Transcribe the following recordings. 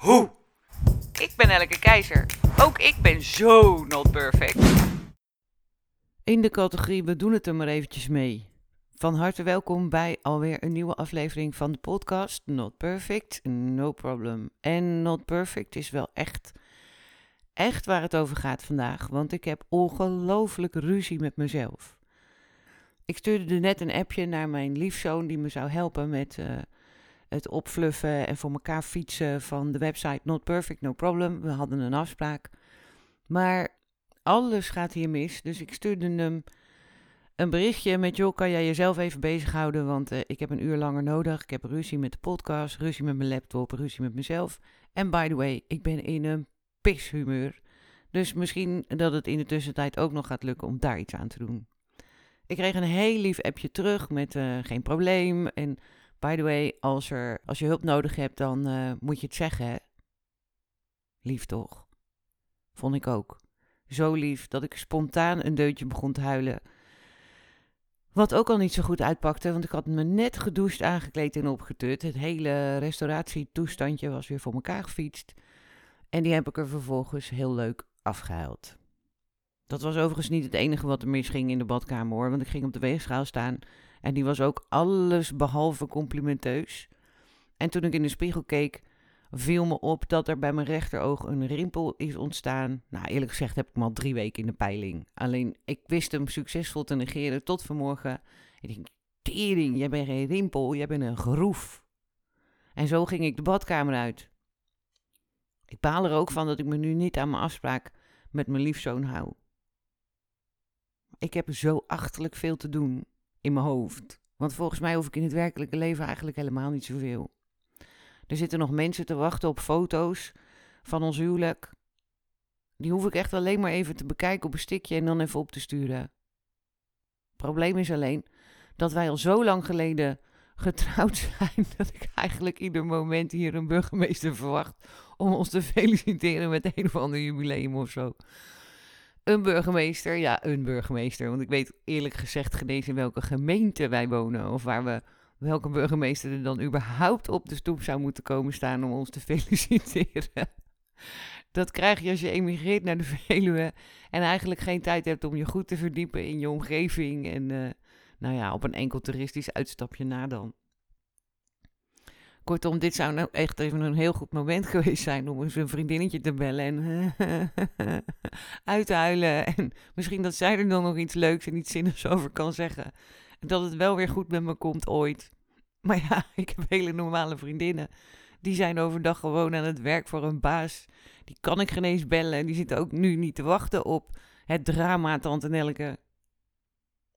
hoe. Ik ben Elke Keizer. Ook ik ben zo not perfect. In de categorie We doen het er maar eventjes mee. Van harte welkom bij alweer een nieuwe aflevering van de podcast Not Perfect, No Problem. En Not Perfect is wel echt, echt waar het over gaat vandaag, want ik heb ongelooflijk ruzie met mezelf. Ik stuurde net een appje naar mijn liefzoon die me zou helpen met uh, het opfluffen en voor elkaar fietsen van de website Not Perfect, No Problem. We hadden een afspraak. Maar alles gaat hier mis, dus ik stuurde hem een berichtje met, joh, kan jij jezelf even bezighouden, want uh, ik heb een uur langer nodig. Ik heb ruzie met de podcast, ruzie met mijn laptop, ruzie met mezelf. En by the way, ik ben in een pishumeur. Dus misschien dat het in de tussentijd ook nog gaat lukken om daar iets aan te doen. Ik kreeg een heel lief appje terug met uh, geen probleem. En by the way, als, als je hulp nodig hebt, dan uh, moet je het zeggen. Lief toch? Vond ik ook. Zo lief dat ik spontaan een deuntje begon te huilen. Wat ook al niet zo goed uitpakte, want ik had me net gedoucht, aangekleed en opgetut. Het hele restauratietoestandje was weer voor elkaar gefietst. En die heb ik er vervolgens heel leuk afgehaald. Dat was overigens niet het enige wat er misging in de badkamer hoor, want ik ging op de weegschaal staan en die was ook alles behalve complimenteus. En toen ik in de spiegel keek, viel me op dat er bij mijn rechteroog een rimpel is ontstaan. Nou, eerlijk gezegd heb ik hem al drie weken in de peiling. Alleen, ik wist hem succesvol te negeren tot vanmorgen. Ik denk, tering, jij bent geen rimpel, jij bent een groef. En zo ging ik de badkamer uit. Ik baal er ook van dat ik me nu niet aan mijn afspraak met mijn liefzoon hou. Ik heb zo achterlijk veel te doen in mijn hoofd. Want volgens mij hoef ik in het werkelijke leven eigenlijk helemaal niet zoveel. Er zitten nog mensen te wachten op foto's van ons huwelijk. Die hoef ik echt alleen maar even te bekijken op een stikje en dan even op te sturen. Probleem is alleen dat wij al zo lang geleden getrouwd zijn dat ik eigenlijk ieder moment hier een burgemeester verwacht om ons te feliciteren met een of ander jubileum of zo. Een burgemeester, ja, een burgemeester. Want ik weet eerlijk gezegd geen eens in welke gemeente wij wonen of waar we welke burgemeester er dan überhaupt op de stoep zou moeten komen staan om ons te feliciteren. Dat krijg je als je emigreert naar de Veluwe en eigenlijk geen tijd hebt om je goed te verdiepen in je omgeving en uh, nou ja, op een enkel toeristisch uitstapje na dan. Kortom, dit zou nou echt even een heel goed moment geweest zijn om eens een vriendinnetje te bellen en uit te huilen. En misschien dat zij er dan nog iets leuks en iets zinnigs over kan zeggen dat het wel weer goed met me komt ooit. Maar ja, ik heb hele normale vriendinnen. Die zijn overdag gewoon aan het werk voor een baas. Die kan ik geen eens bellen. En die zitten ook nu niet te wachten op het drama, Tante Nelke.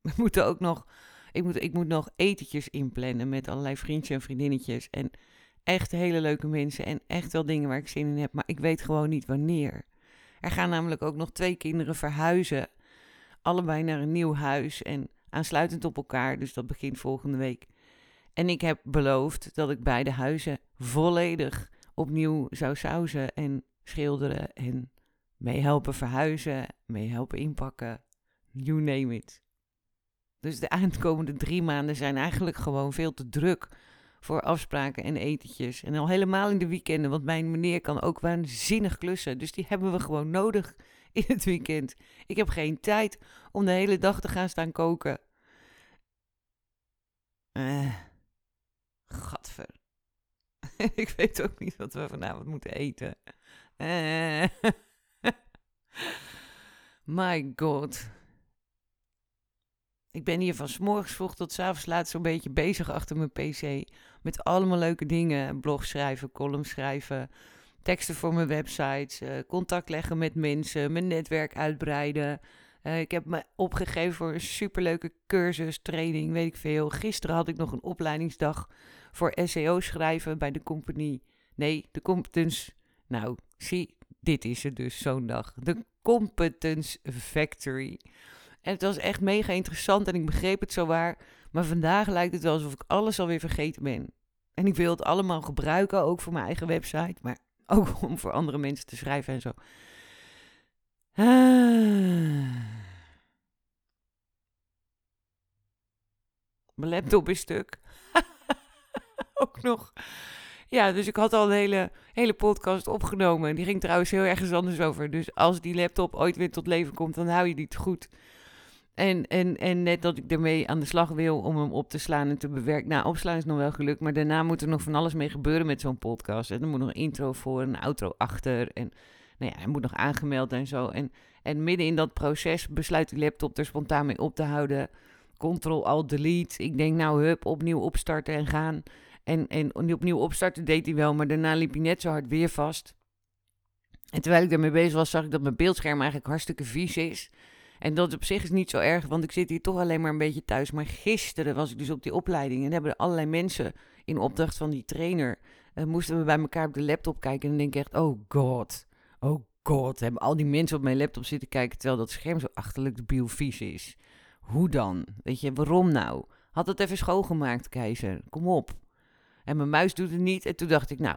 We moeten ook nog, ik moet, ik moet nog etentjes inplannen met allerlei vriendjes en vriendinnetjes. En echt hele leuke mensen en echt wel dingen waar ik zin in heb. Maar ik weet gewoon niet wanneer. Er gaan namelijk ook nog twee kinderen verhuizen. Allebei naar een nieuw huis. En aansluitend op elkaar. Dus dat begint volgende week. En ik heb beloofd dat ik beide huizen volledig opnieuw zou sausen en schilderen en mee helpen verhuizen, mee helpen inpakken. You name it. Dus de aankomende drie maanden zijn eigenlijk gewoon veel te druk voor afspraken en etentjes. En al helemaal in de weekenden, want mijn meneer kan ook waanzinnig klussen. Dus die hebben we gewoon nodig in het weekend. Ik heb geen tijd om de hele dag te gaan staan koken. Eh, gadver. ik weet ook niet wat we vanavond moeten eten. Eh, my god. Ik ben hier van s'morgens vroeg tot s'avonds laat zo'n beetje bezig achter mijn pc. Met allemaal leuke dingen. Blog schrijven, column schrijven, teksten voor mijn websites, uh, contact leggen met mensen, mijn netwerk uitbreiden. Uh, ik heb me opgegeven voor een superleuke cursus, training, weet ik veel. Gisteren had ik nog een opleidingsdag voor SEO schrijven bij de compagnie Nee, de Competence... Nou, zie, dit is het dus zo'n dag. De Competence Factory. En het was echt mega interessant en ik begreep het zo waar. Maar vandaag lijkt het wel alsof ik alles alweer vergeten ben. En ik wil het allemaal gebruiken, ook voor mijn eigen website. Maar ook om voor andere mensen te schrijven en zo. Ah. Mijn laptop is stuk. ook nog. Ja, dus ik had al een hele, hele podcast opgenomen. Die ging trouwens heel ergens anders over. Dus als die laptop ooit weer tot leven komt, dan hou je die goed. En, en, en net dat ik ermee aan de slag wil om hem op te slaan en te bewerken. Nou, opslaan is nog wel gelukt, maar daarna moet er nog van alles mee gebeuren met zo'n podcast. En er moet nog een intro voor, een outro achter. En nou ja, hij moet nog aangemeld en zo. En, en midden in dat proces besluit die laptop er spontaan mee op te houden. Ctrl-Alt-Delete. Ik denk, nou, hup, opnieuw opstarten en gaan. En, en opnieuw opstarten deed hij wel, maar daarna liep hij net zo hard weer vast. En terwijl ik daarmee bezig was, zag ik dat mijn beeldscherm eigenlijk hartstikke vies is. En dat op zich is niet zo erg, want ik zit hier toch alleen maar een beetje thuis. Maar gisteren was ik dus op die opleiding en hebben er allerlei mensen in opdracht van die trainer. Uh, moesten we bij elkaar op de laptop kijken en dan denk ik echt, oh god, oh god. Hebben al die mensen op mijn laptop zitten kijken terwijl dat scherm zo achterlijk de vies is. Hoe dan? Weet je, waarom nou? Had het even schoongemaakt, keizer. Kom op. En mijn muis doet het niet. En toen dacht ik, nou,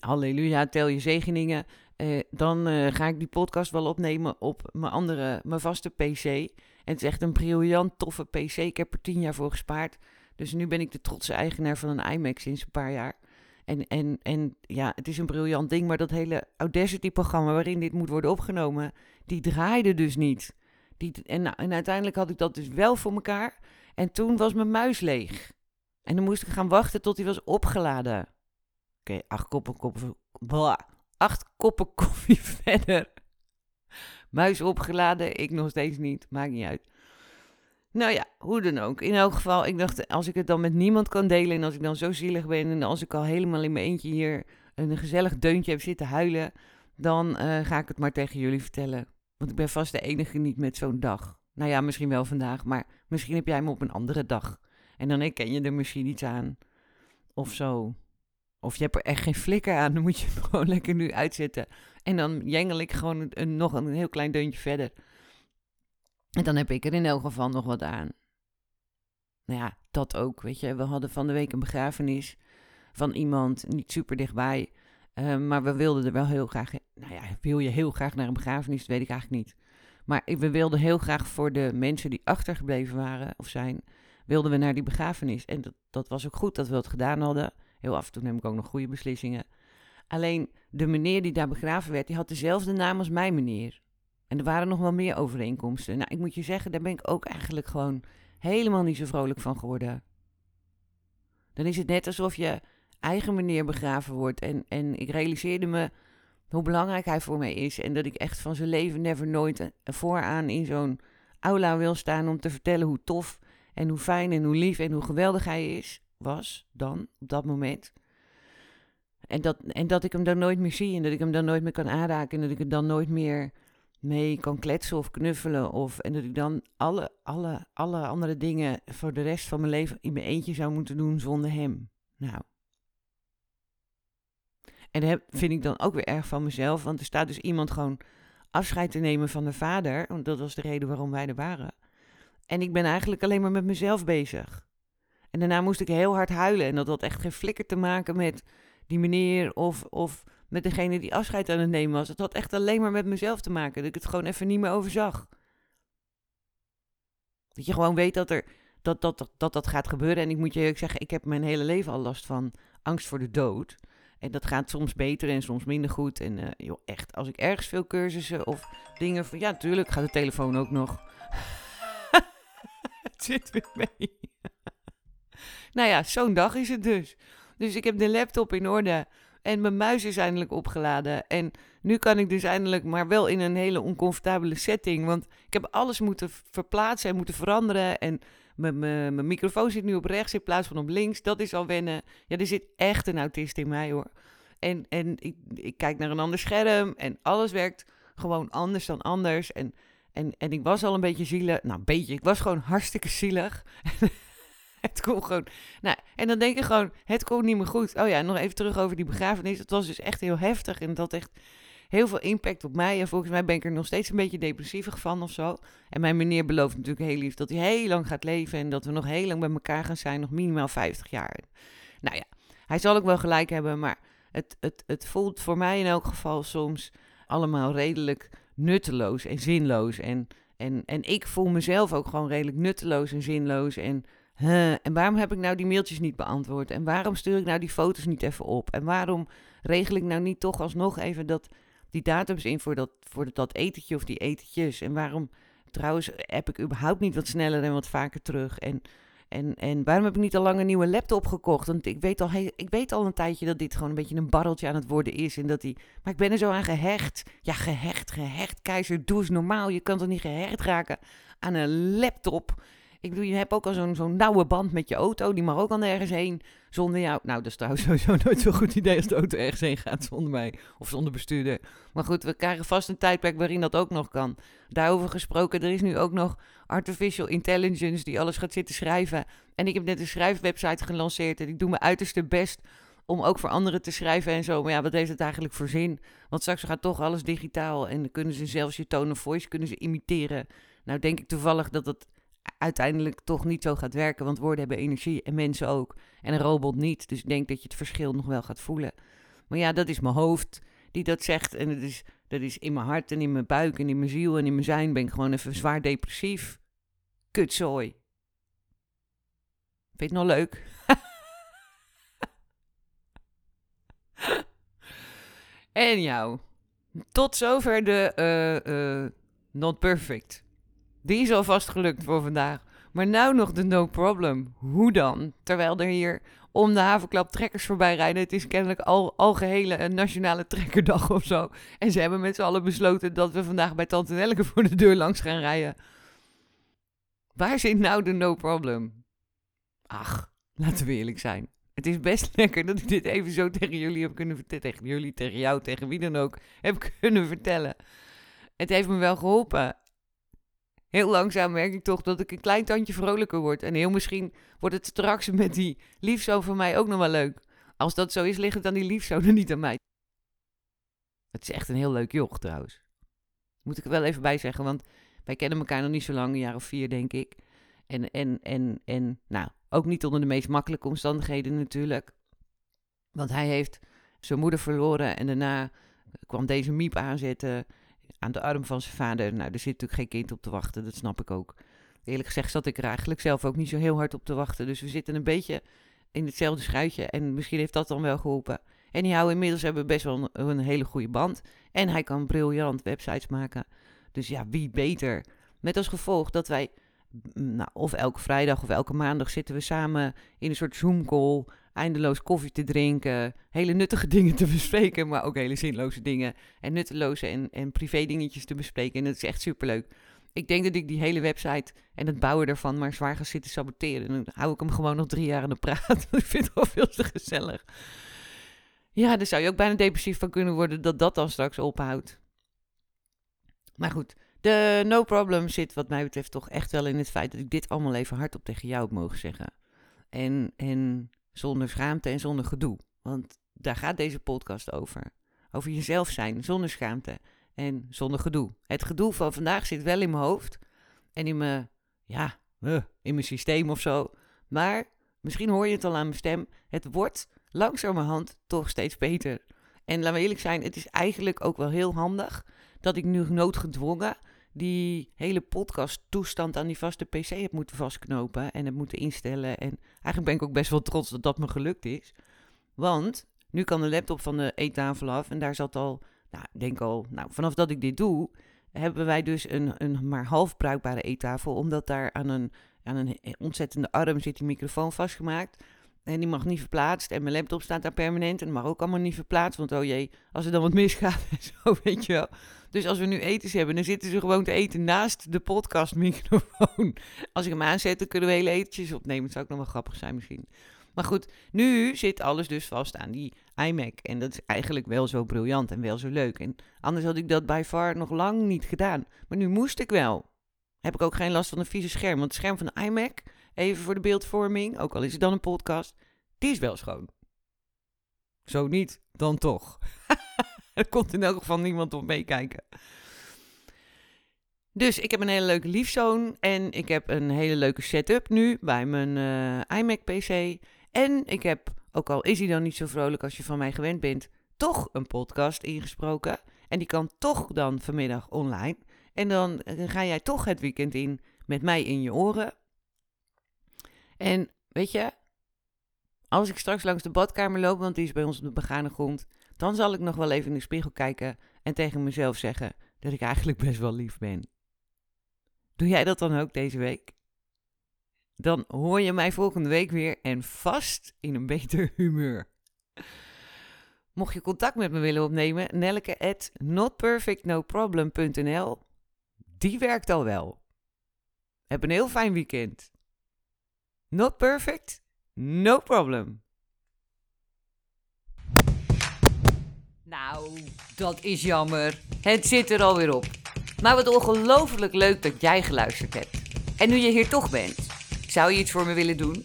halleluja, tel je zegeningen. Uh, dan uh, ga ik die podcast wel opnemen op mijn andere, mijn vaste PC. En het is echt een briljant toffe PC. Ik heb er tien jaar voor gespaard. Dus nu ben ik de trotse eigenaar van een iMac sinds een paar jaar. En, en, en ja, het is een briljant ding, maar dat hele Audacity-programma waarin dit moet worden opgenomen, die draaide dus niet. Die, en, nou, en uiteindelijk had ik dat dus wel voor elkaar. En toen was mijn muis leeg. En dan moest ik gaan wachten tot hij was opgeladen. Oké, acht koppen, blah, acht koppen koffie verder. Muis opgeladen, ik nog steeds niet, maakt niet uit. Nou ja, hoe dan ook. In elk geval, ik dacht, als ik het dan met niemand kan delen en als ik dan zo zielig ben en als ik al helemaal in mijn eentje hier een gezellig deuntje heb zitten huilen, dan uh, ga ik het maar tegen jullie vertellen. Want ik ben vast de enige niet met zo'n dag. Nou ja, misschien wel vandaag, maar misschien heb jij hem op een andere dag. En dan herken je er misschien iets aan. Of zo. Of je hebt er echt geen flikker aan, dan moet je gewoon lekker nu uitzetten. En dan jengel ik gewoon een, nog een heel klein deuntje verder. En dan heb ik er in elk geval nog wat aan. Nou ja, dat ook, weet je. We hadden van de week een begrafenis van iemand, niet super dichtbij. Uh, maar we wilden er wel heel graag... Nou ja, wil je heel graag naar een begrafenis? Dat weet ik eigenlijk niet. Maar we wilden heel graag voor de mensen die achtergebleven waren of zijn wilden we naar die begrafenis. En dat, dat was ook goed dat we het gedaan hadden. Heel af en toe neem ik ook nog goede beslissingen. Alleen de meneer die daar begraven werd, die had dezelfde naam als mijn meneer. En er waren nog wel meer overeenkomsten. Nou, ik moet je zeggen, daar ben ik ook eigenlijk gewoon helemaal niet zo vrolijk van geworden. Dan is het net alsof je eigen meneer begraven wordt. En, en ik realiseerde me hoe belangrijk hij voor mij is. En dat ik echt van zijn leven never nooit vooraan in zo'n aula wil staan om te vertellen hoe tof en hoe fijn en hoe lief en hoe geweldig hij is, was dan op dat moment. En dat, en dat ik hem dan nooit meer zie en dat ik hem dan nooit meer kan aanraken en dat ik er dan nooit meer mee kan kletsen of knuffelen. Of, en dat ik dan alle, alle, alle andere dingen voor de rest van mijn leven in mijn eentje zou moeten doen zonder hem. Nou. En dat vind ik dan ook weer erg van mezelf, want er staat dus iemand gewoon afscheid te nemen van de vader. Want dat was de reden waarom wij er waren. En ik ben eigenlijk alleen maar met mezelf bezig. En daarna moest ik heel hard huilen. En dat had echt geen flikker te maken met die meneer of, of met degene die afscheid aan het nemen was. Het had echt alleen maar met mezelf te maken. Dat ik het gewoon even niet meer overzag. Dat je gewoon weet dat, er, dat, dat, dat, dat gaat gebeuren. En ik moet je eerlijk zeggen, ik heb mijn hele leven al last van angst voor de dood. En dat gaat soms beter en soms minder goed. En uh, joh, echt, als ik ergens veel cursussen of dingen... Van, ja, natuurlijk gaat de telefoon ook nog het zit weer mee. Nou ja, zo'n dag is het dus. Dus ik heb de laptop in orde. En mijn muis is eindelijk opgeladen. En nu kan ik dus eindelijk, maar wel in een hele oncomfortabele setting. Want ik heb alles moeten verplaatsen en moeten veranderen. En mijn microfoon zit nu op rechts in plaats van op links. Dat is al wennen. Ja, er zit echt een autist in mij hoor. En, en ik, ik kijk naar een ander scherm. En alles werkt gewoon anders dan anders. En en, en ik was al een beetje zielig. Nou, beetje. Ik was gewoon hartstikke zielig. het komt gewoon... Nou, en dan denk je gewoon, het komt niet meer goed. Oh ja, nog even terug over die begrafenis. Het was dus echt heel heftig en dat echt heel veel impact op mij. En volgens mij ben ik er nog steeds een beetje depressievig van of zo. En mijn meneer belooft natuurlijk heel lief dat hij heel lang gaat leven... en dat we nog heel lang bij elkaar gaan zijn, nog minimaal 50 jaar. Nou ja, hij zal ook wel gelijk hebben, maar het, het, het voelt voor mij in elk geval soms allemaal redelijk nutteloos en zinloos. En, en, en ik voel mezelf ook gewoon redelijk nutteloos en zinloos. En, en waarom heb ik nou die mailtjes niet beantwoord? En waarom stuur ik nou die foto's niet even op? En waarom regel ik nou niet toch alsnog even dat, die datums in voor dat, voor dat etentje of die etentjes? En waarom trouwens heb ik überhaupt niet wat sneller en wat vaker terug? En en, en waarom heb ik niet al lang een nieuwe laptop gekocht? Want ik weet, al, ik weet al een tijdje dat dit gewoon een beetje een barreltje aan het worden is. En dat die, maar ik ben er zo aan gehecht. Ja, gehecht, gehecht. Keizer, doe eens normaal. Je kan toch niet gehecht raken aan een laptop? Ik bedoel, je hebt ook al zo'n zo'n nauwe band met je auto. Die mag ook al nergens heen zonder jou. Nou, dat is trouwens sowieso nooit zo'n goed idee als de auto ergens heen gaat zonder mij. Of zonder bestuurder. Maar goed, we krijgen vast een tijdperk waarin dat ook nog kan. Daarover gesproken, er is nu ook nog artificial intelligence die alles gaat zitten schrijven. En ik heb net een schrijfwebsite gelanceerd en ik doe mijn uiterste best om ook voor anderen te schrijven en zo. Maar ja, wat heeft het eigenlijk voor zin? Want straks gaat toch alles digitaal en kunnen ze zelfs je tone of voice kunnen ze imiteren. Nou denk ik toevallig dat het uiteindelijk toch niet zo gaat werken, want woorden hebben energie en mensen ook. En een robot niet. Dus ik denk dat je het verschil nog wel gaat voelen. Maar ja, dat is mijn hoofd die dat zegt. En dat is, dat is in mijn hart en in mijn buik en in mijn ziel en in mijn zijn ben ik gewoon even zwaar depressief. Kutzooi. Vind je het nog leuk? en jou. Tot zover de uh, uh, Not Perfect. Die is alvast gelukt voor vandaag. Maar nou nog de no problem. Hoe dan? Terwijl er hier om de havenklap trekkers voorbij rijden. Het is kennelijk al, algehele een nationale trekkerdag of zo. En ze hebben met z'n allen besloten dat we vandaag bij Tante Nelke voor de deur langs gaan rijden. Waar zit nou de no problem? Ach, laten we eerlijk zijn. Het is best lekker dat ik dit even zo tegen jullie heb kunnen vertellen. Tegen jullie, tegen jou, tegen wie dan ook heb kunnen vertellen. Het heeft me wel geholpen heel langzaam merk ik toch dat ik een klein tandje vrolijker word. En heel misschien wordt het straks met die liefzo van mij ook nog wel leuk. Als dat zo is, ligt het aan die liefzo en niet aan mij. Het is echt een heel leuk joch trouwens. Moet ik er wel even bij zeggen, want wij kennen elkaar nog niet zo lang, een jaar of vier denk ik. En, en, en, en nou, ook niet onder de meest makkelijke omstandigheden natuurlijk. Want hij heeft zijn moeder verloren en daarna kwam deze miep aanzetten aan de arm van zijn vader. Nou, er zit natuurlijk geen kind op te wachten, dat snap ik ook. Eerlijk gezegd zat ik er eigenlijk zelf ook niet zo heel hard op te wachten. Dus we zitten een beetje in hetzelfde schuitje. En misschien heeft dat dan wel geholpen. En jou inmiddels hebben we best wel een, een, hele goede band. En hij kan briljant websites maken. Dus ja, wie beter? Met als gevolg dat wij, nou, of elke vrijdag of elke maandag zitten we samen in een soort Zoom-call eindeloos koffie te drinken, hele nuttige dingen te bespreken, maar ook hele zinloze dingen en nutteloze en, en privé dingetjes te bespreken. En dat is echt superleuk. Ik denk dat ik die hele website en het bouwen ervan maar zwaar ga zitten saboteren. En dan hou ik hem gewoon nog drie jaar aan de praat. ik vind het wel veel te gezellig. Ja, daar zou je ook bijna depressief van kunnen worden dat dat dan straks ophoudt. Maar goed, de no problem zit wat mij betreft toch echt wel in het feit dat ik dit allemaal even hardop tegen jou heb mogen zeggen. En, en zonder schaamte en zonder gedoe. Want daar gaat deze podcast over. Over jezelf zijn, zonder schaamte en zonder gedoe. Het gedoe van vandaag zit wel in mijn hoofd en in mijn, ja, in mijn systeem of zo. Maar misschien hoor je het al aan mijn stem. Het wordt langzamerhand toch steeds beter. En laten we eerlijk zijn, het is eigenlijk ook wel heel handig dat ik nu noodgedwongen die hele podcast toestand aan die vaste PC heb moeten vastknopen en heb moeten instellen. En eigenlijk ben ik ook best wel trots dat dat me gelukt is. Want nu kan de laptop van de eettafel af en daar zat al, nou, ik denk al, nou, vanaf dat ik dit doe, hebben wij dus een, een maar half bruikbare eettafel, omdat daar aan een, aan een ontzettende arm zit die microfoon vastgemaakt. En die mag niet verplaatst. En mijn laptop staat daar permanent. En mag ook allemaal niet verplaatst. Want oh jee, als er dan wat misgaat en zo, weet je wel. Dus als we nu etens hebben, dan zitten ze gewoon te eten naast de podcastmicrofoon. Als ik hem aanzet, dan kunnen we hele etentjes opnemen. Dat zou ook nog wel grappig zijn misschien. Maar goed, nu zit alles dus vast aan die iMac. En dat is eigenlijk wel zo briljant en wel zo leuk. En anders had ik dat bij far nog lang niet gedaan. Maar nu moest ik wel. Heb ik ook geen last van een vieze scherm. Want het scherm van de iMac even voor de beeldvorming, ook al is het dan een podcast, die is wel schoon. Zo niet, dan toch. er komt in elk geval niemand op meekijken. Dus ik heb een hele leuke liefzoon en ik heb een hele leuke setup nu bij mijn uh, iMac PC. En ik heb, ook al is hij dan niet zo vrolijk als je van mij gewend bent, toch een podcast ingesproken. En die kan toch dan vanmiddag online. En dan eh, ga jij toch het weekend in met mij in je oren. En weet je, als ik straks langs de badkamer loop, want die is bij ons op de begane grond, dan zal ik nog wel even in de spiegel kijken en tegen mezelf zeggen dat ik eigenlijk best wel lief ben. Doe jij dat dan ook deze week? Dan hoor je mij volgende week weer en vast in een beter humeur. Mocht je contact met me willen opnemen, nelke at notperfectnoproblem.nl. Die werkt al wel. Heb een heel fijn weekend. Not perfect? No problem. Nou, dat is jammer. Het zit er alweer op. Maar wat ongelooflijk leuk dat jij geluisterd hebt. En nu je hier toch bent, zou je iets voor me willen doen?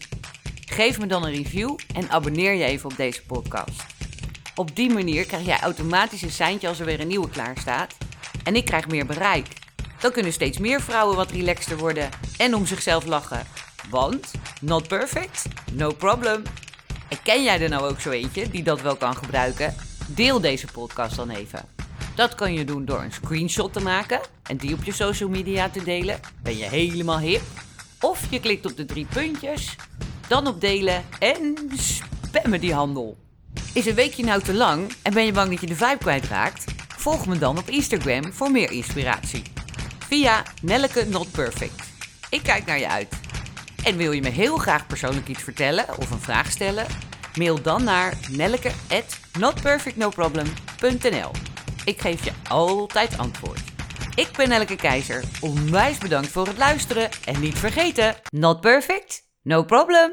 Geef me dan een review en abonneer je even op deze podcast. Op die manier krijg jij automatisch een seintje als er weer een nieuwe klaar staat. En ik krijg meer bereik. Dan kunnen steeds meer vrouwen wat relaxter worden en om zichzelf lachen. Want, not perfect, no problem. En ken jij er nou ook zo eentje die dat wel kan gebruiken? Deel deze podcast dan even. Dat kan je doen door een screenshot te maken en die op je social media te delen. Ben je helemaal hip? Of je klikt op de drie puntjes, dan op delen en spammen die handel. Is een weekje nou te lang en ben je bang dat je de vibe kwijtraakt? Volg me dan op Instagram voor meer inspiratie. Via Nelleke Not Perfect. Ik kijk naar je uit. En wil je me heel graag persoonlijk iets vertellen of een vraag stellen? Mail dan naar nelleke@notperfectnoproblem.nl. Ik geef je altijd antwoord. Ik ben Nelleke Keizer. Onwijs bedankt voor het luisteren en niet vergeten: not perfect, no problem.